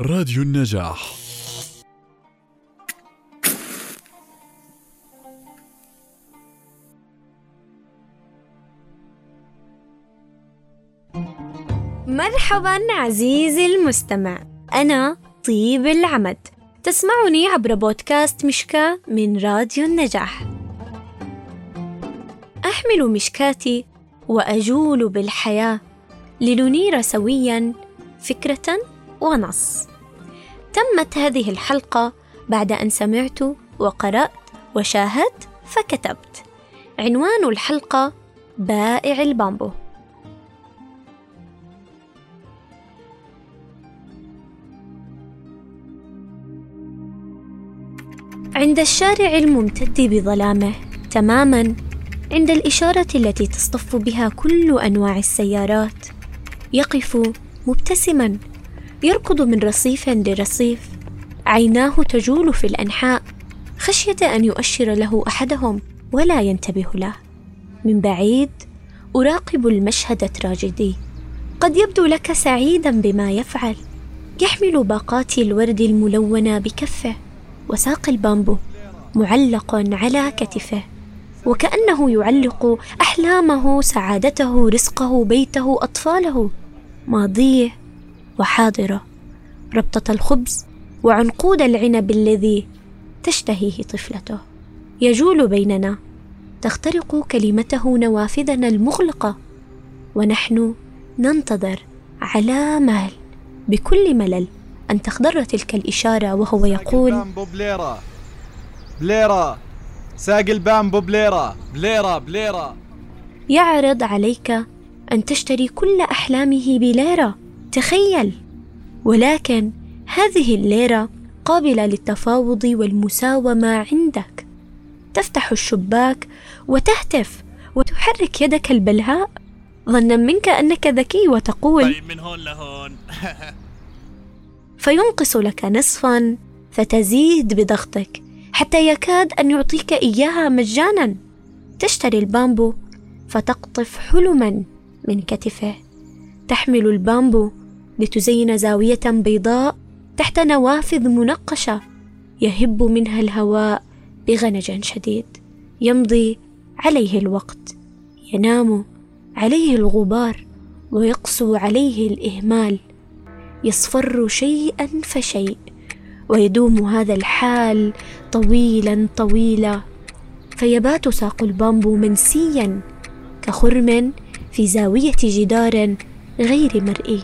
راديو النجاح. مرحبا عزيزي المستمع. أنا طيب العمد. تسمعني عبر بودكاست مشكاة من راديو النجاح. أحمل مشكاتي وأجول بالحياة لننير سويا فكرة ونص. تمت هذه الحلقة بعد أن سمعت وقرأت وشاهدت فكتبت. عنوان الحلقة بائع البامبو. عند الشارع الممتد بظلامه تماما عند الإشارة التي تصطف بها كل أنواع السيارات يقف مبتسما يركض من رصيف لرصيف. عيناه تجول في الأنحاء. خشية أن يؤشر له أحدهم ولا ينتبه له. من بعيد أراقب المشهد التراجيدي. قد يبدو لك سعيدا بما يفعل. يحمل باقات الورد الملونة بكفه. وساق البامبو معلق على كتفه. وكأنه يعلق أحلامه سعادته رزقه بيته أطفاله. ماضيه وحاضرة ربطة الخبز وعنقود العنب الذي تشتهيه طفلته. يجول بيننا تخترق كلمته نوافذنا المغلقة ونحن ننتظر على مال بكل ملل أن تخضر تلك الإشارة وهو يقول بليرة. بليرة. ساق البامبو بليرة. بليرة بليرة. يعرض عليك أن تشتري كل أحلامه بليرة. تخيل. ولكن هذه الليرة قابلة للتفاوض والمساومة عندك. تفتح الشباك وتهتف وتحرك يدك البلهاء. ظنا منك أنك ذكي وتقول طيب من هون لهون. فينقص لك نصفا فتزيد بضغطك حتى يكاد أن يعطيك إياها مجانا. تشتري البامبو فتقطف حلما من كتفه. تحمل البامبو لتزين زاوية بيضاء تحت نوافذ منقشة يهب منها الهواء بغنج شديد يمضي عليه الوقت ينام عليه الغبار ويقسو عليه الإهمال يصفر شيئا فشيء ويدوم هذا الحال طويلا طويلا فيبات ساق البامبو منسيا كخرم في زاوية جدار غير مرئي.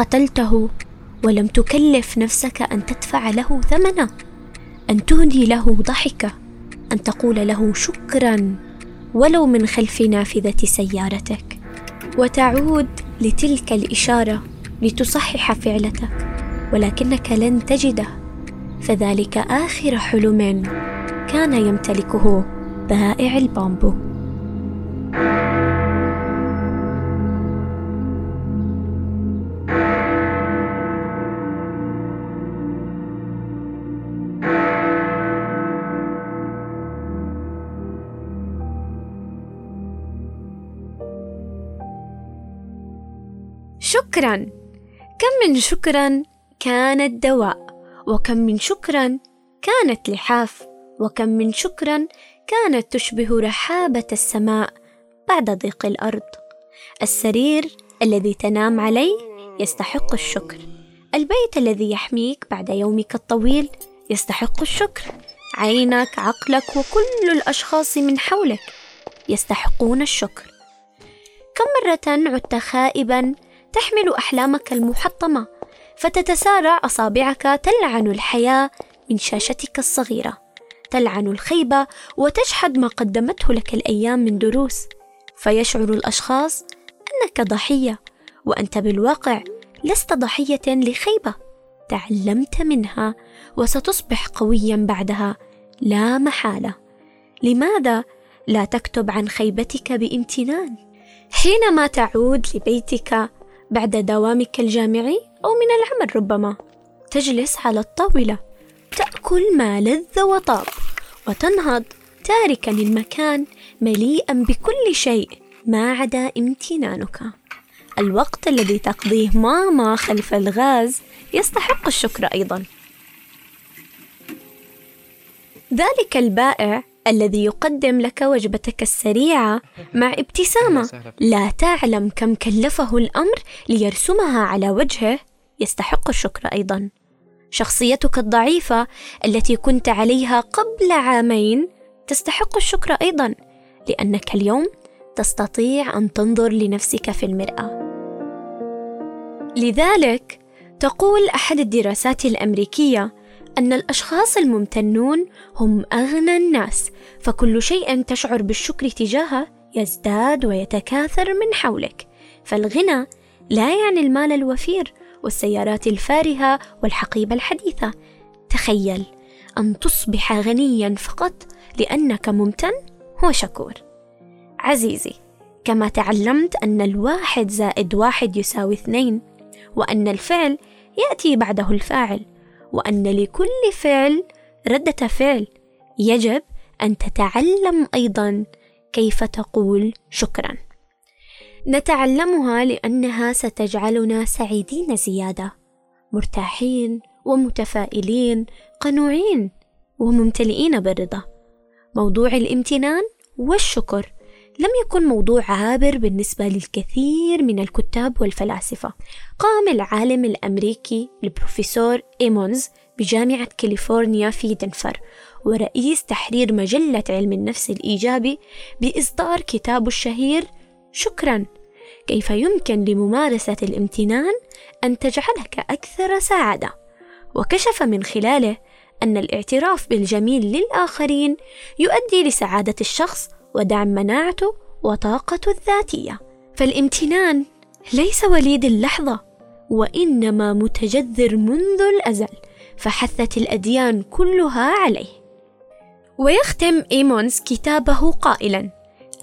قتلته ولم تكلف نفسك أن تدفع له ثمنه أن تهدي له ضحكة أن تقول له شكرا ولو من خلف نافذة سيارتك. وتعود لتلك الإشارة لتصحح فعلتك ولكنك لن تجده. فذلك آخر حلم كان يمتلكه بائع البامبو. شكرا. كم من شكرا كانت دواء وكم من شكرا كانت لحاف وكم من شكرا كانت تشبه رحابة السماء بعد ضيق الأرض. السرير الذي تنام عليه يستحق الشكر. البيت الذي يحميك بعد يومك الطويل يستحق الشكر. عينك عقلك وكل الأشخاص من حولك يستحقون الشكر. كم مرة عدت خائبا تحمل أحلامك المحطمة فتتسارع أصابعك تلعن الحياة من شاشتك الصغيرة. تلعن الخيبة وتجحد ما قدمته لك الأيام من دروس. فيشعر الأشخاص أنك ضحية وأنت بالواقع لست ضحية لخيبة. تعلمت منها وستصبح قويا بعدها لا محالة. لماذا لا تكتب عن خيبتك بامتنان؟ حينما تعود لبيتك بعد دوامك الجامعي أو من العمل ربما. تجلس على الطاولة. تأكل ما لذ وطاب وتنهض تاركا المكان مليئا بكل شيء ما عدا امتنانك. الوقت الذي تقضيه ماما خلف الغاز يستحق الشكر أيضا. ذلك البائع الذي يقدم لك وجبتك السريعة مع ابتسامة. لا تعلم كم كلفه الأمر ليرسمها على وجهه. يستحق الشكر أيضا. شخصيتك الضعيفة التي كنت عليها قبل عامين تستحق الشكر أيضا لأنك اليوم تستطيع أن تنظر لنفسك في المرآة. لذلك تقول أحد الدراسات الأمريكية أن الأشخاص الممتنون هم أغنى الناس فكل شيء تشعر بالشكر تجاهه يزداد ويتكاثر من حولك. فالغنى لا يعني المال الوفير والسيارات الفارهة والحقيبة الحديثة. تخيل أن تصبح غنيا فقط لأنك ممتن وشكور عزيزي كما تعلمت أن الواحد زائد واحد يساوي اثنين وأن الفعل يأتي بعده الفاعل. وأن لكل فعل ردة فعل. يجب أن تتعلم أيضا كيف تقول شكرا. نتعلمها لأنها ستجعلنا سعيدين زيادة. مرتاحين ومتفائلين قنوعين وممتلئين بالرضا. موضوع الامتنان والشكر لم يكن موضوع عابر بالنسبة للكثير من الكتاب والفلاسفة. قام العالم الأمريكي البروفيسور إيمونز بجامعة كاليفورنيا في دنفر ورئيس تحرير مجلة علم النفس الإيجابي بإصدار كتابه الشهير شكرا. كيف يمكن لممارسة الامتنان أن تجعلك أكثر سعادة؟ وكشف من خلاله أن الاعتراف بالجميل للآخرين يؤدي لسعادة الشخص ودعم مناعته وطاقته الذاتية. فالامتنان ليس وليد اللحظة وإنما متجذر منذ الأزل فحثت الأديان كلها عليه. ويختم إيمونز كتابه قائلا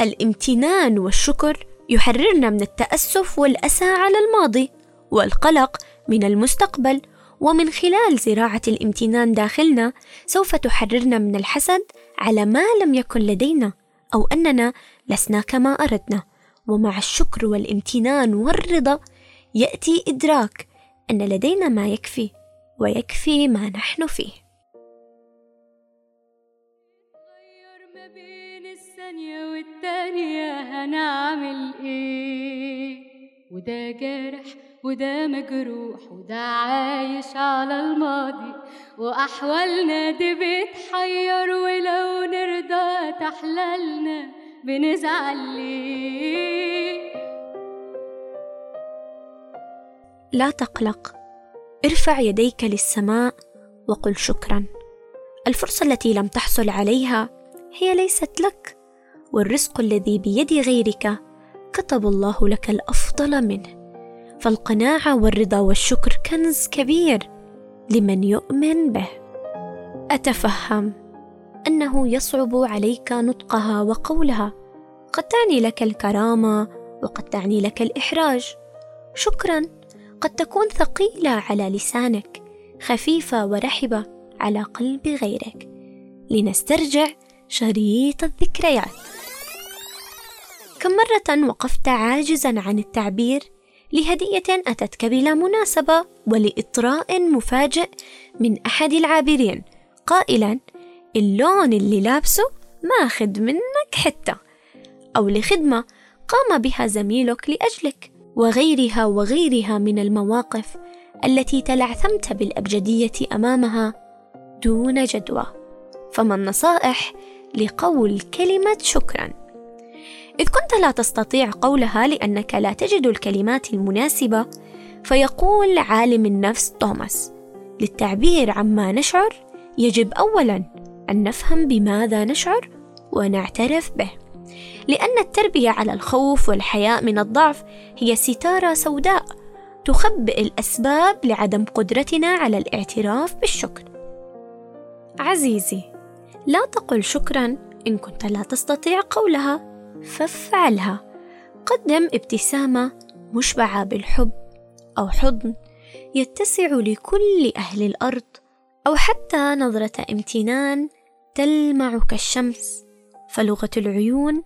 الامتنان والشكر يحررنا من التأسف والأسى على الماضي والقلق من المستقبل ومن خلال زراعة الامتنان داخلنا سوف تحررنا من الحسد على ما لم يكن لدينا. أو أننا لسنا كما أردنا. ومع الشكر والامتنان والرضا يأتي إدراك أن لدينا ما يكفي ويكفي ما نحن فيه. ما بين الثانية والتانية هنعمل إيه؟ وده جارح وده مجروح وده عايش على الماضي وأحوالنا دي بتحير ولو نرضى تحللنا بنزعل ليه؟ لا تقلق ارفع يديك للسماء وقل شكرا. الفرصة التي لم تحصل عليها هي ليست لك والرزق الذي بيد غيرك كتب الله لك الأفضل منه. فالقناعة والرضا والشكر كنز كبير لمن يؤمن به. أتفهم أنه يصعب عليك نطقها وقولها. قد تعني لك الكرامة وقد تعني لك الإحراج. شكرا قد تكون ثقيلة على لسانك خفيفة ورحبة على قلب غيرك. لنسترجع شريط الذكريات. كم مرة وقفت عاجزا عن التعبير؟ لهدية أتتك بلا مناسبة ولإطراء مفاجئ من أحد العابرين. قائلا اللون اللي لابسه ماخذ منك حتة. أو لخدمة قام بها زميلك لأجلك وغيرها وغيرها من المواقف التي تلعثمت بالأبجدية أمامها دون جدوى. فما النصائح لقول كلمة شكرا؟ إذ كنت لا تستطيع قولها لأنك لا تجد الكلمات المناسبة فيقول عالم النفس توماس للتعبير عما نشعر يجب أولا أن نفهم بماذا نشعر ونعترف به لأن التربية على الخوف والحياء من الضعف هي ستارة سوداء تخبئ الأسباب لعدم قدرتنا على الاعتراف بالشكر. عزيزي، لا تقل شكرا إن كنت لا تستطيع قولها، فافعلها. قدم ابتسامة مشبعة بالحب أو حضن يتسع لكل أهل الأرض، أو حتى نظرة امتنان تلمع كالشمس، فلغة العيون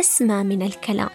أسمى من الكلام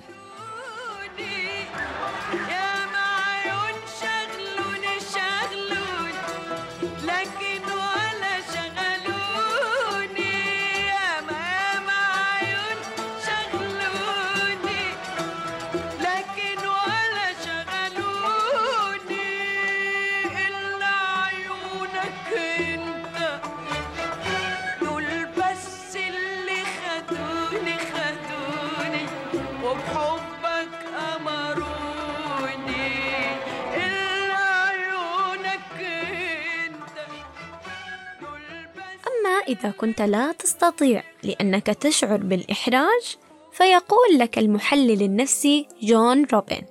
إذا كنت لا تستطيع لأنك تشعر بالإحراج فيقول لك المحلل النفسي جون روبن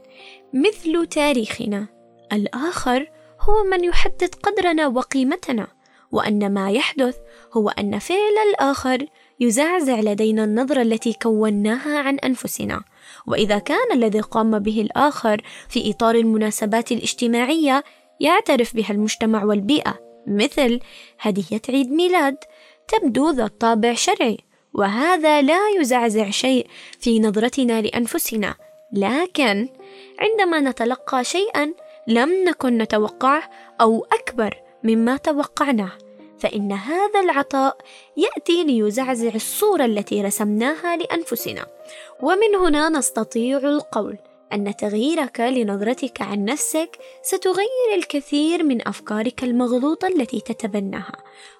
مثل تاريخنا الآخر هو من يحدد قدرنا وقيمتنا وأن ما يحدث هو أن فعل الآخر يزعزع لدينا النظرة التي كوناها عن أنفسنا. وإذا كان الذي قام به الآخر في إطار المناسبات الاجتماعية يعترف بها المجتمع والبيئة مثل هدية عيد ميلاد تبدو ذات طابع شرعي وهذا لا يزعزع شيء في نظرتنا لأنفسنا. لكن عندما نتلقى شيئا لم نكن نتوقعه أو أكبر مما توقعناه فإن هذا العطاء يأتي ليزعزع الصورة التي رسمناها لأنفسنا. ومن هنا نستطيع القول. أن تغييرك لنظرتك عن نفسك ستغير الكثير من أفكارك المغلوطة التي تتبناها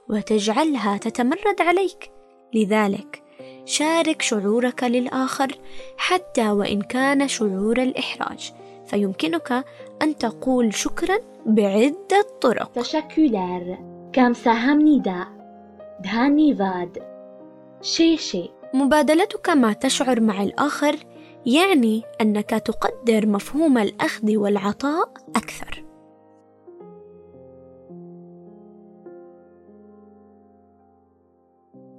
وتجعلها تتمرد عليك. لذلك شارك شعورك للآخر حتى وإن كان شعور الإحراج. فيمكنك أن تقول شكرا بعدة طرق. تشكلار كامساهامنيدا دهانيفاد شيشي. مبادلتك ما تشعر مع الآخر يعني أنك تقدر مفهوم الأخذ والعطاء أكثر.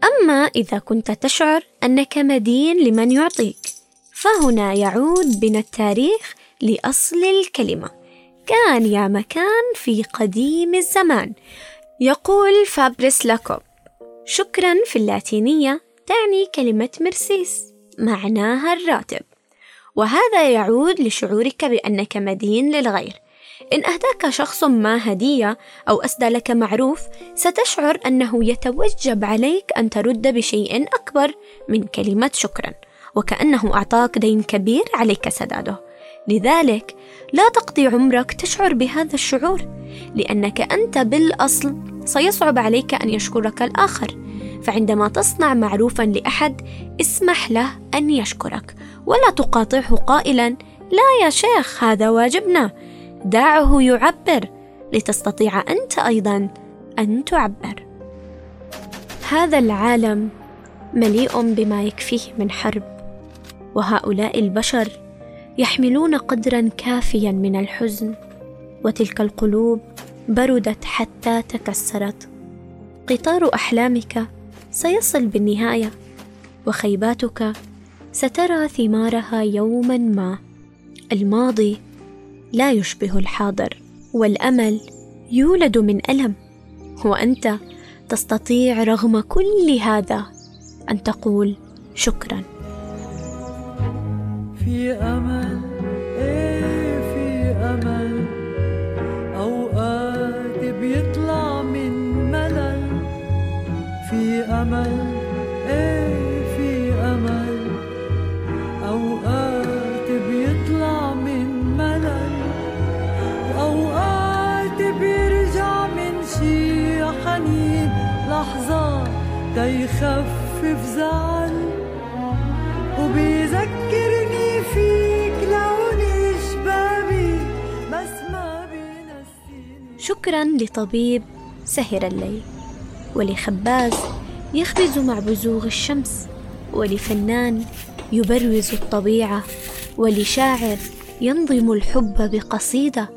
أما إذا كنت تشعر أنك مدين لمن يعطيك فهنا يعود بنا التاريخ لأصل الكلمة. كان يا مكان في قديم الزمان. يقول فابريس لاكوب شكرا في اللاتينية تعني كلمة مرسيس معناها الراتب. وهذا يعود لشعورك بأنك مدين للغير. إن أهداك شخص ما هدية أو أسدى لك معروف ستشعر أنه يتوجب عليك أن ترد بشيء أكبر من كلمة شكرا وكأنه أعطاك دين كبير عليك سداده. لذلك لا تقضي عمرك تشعر بهذا الشعور لأنك أنت بالأصل سيصعب عليك أن يشكرك الآخر. فعندما تصنع معروفا لأحد اسمح له أن يشكرك. ولا تقاطعه قائلا لا يا شيخ هذا واجبنا. دعه يعبر لتستطيع أنت أيضا أن تعبر. هذا العالم مليء بما يكفيه من حرب وهؤلاء البشر يحملون قدرا كافيا من الحزن. وتلك القلوب بردت حتى تكسرت. قطار أحلامك سيصل بالنهاية. وخيباتك سترى ثمارها يوما ما. الماضي لا يشبه الحاضر والأمل يولد من ألم. وأنت تستطيع رغم كل هذا أن تقول شكرا. في أمل إيه في أمل؟ تيخفف زعل. وبيذكرني فيك لون شبابي بس ما بينسيني شكرا لطبيب سهر الليل. ولخباز يخبز مع بزوغ الشمس. ولفنان يبروز الطبيعة. ولشاعر ينظم الحب بقصيدة.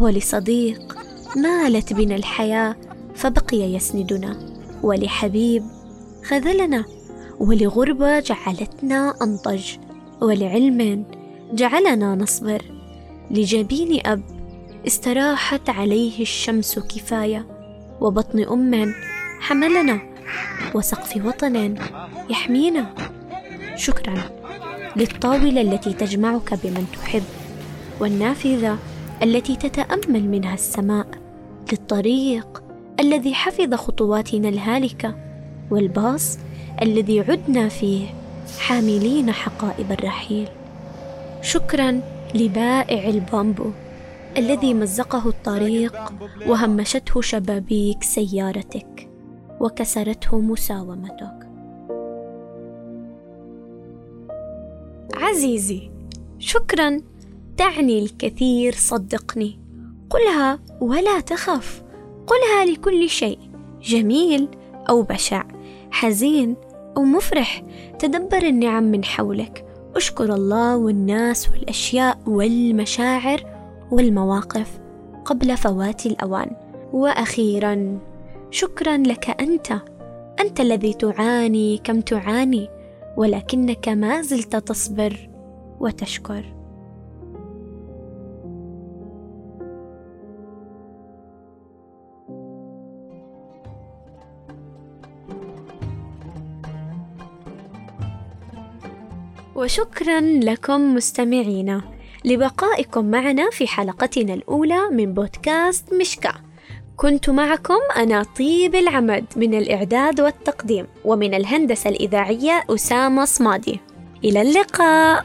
ولصديق مالت بنا الحياة فبقي يسندنا. ولحبيب خذلنا ولغربه جعلتنا أنضج ولعلم جعلنا نصبر. لجبين أب استراحت عليه الشمس كفاية وبطن أم حملنا وسقف وطن يحمينا. شكرا للطاولة التي تجمعك بمن تحب والنافذة التي تتأمل منها السماء للطريق الذي حفظ خطواتنا الهالكة. والباص الذي عدنا فيه حاملين حقائب الرحيل. شكرا لبائع البامبو الذي مزقه الطريق وهمشته شبابيك سيارتك وكسرته مساومتك. عزيزي شكرا تعني الكثير صدقني. قلها ولا تخف قلها لكل شيء جميل أو بشع. حزين أو مفرح تدبر النعم من حولك. أشكر الله والناس والأشياء والمشاعر والمواقف قبل فوات الأوان. وأخيرا شكرا لك أنت. أنت الذي تعاني كم تعاني ولكنك ما زلت تصبر وتشكر. وشكرا لكم مستمعينا. لبقائكم معنا في حلقتنا الأولى من بودكاست مشكا. كنت معكم أنا طيب العمد من الإعداد والتقديم ومن الهندسة الإذاعية أسامة صمادي. إلى اللقاء.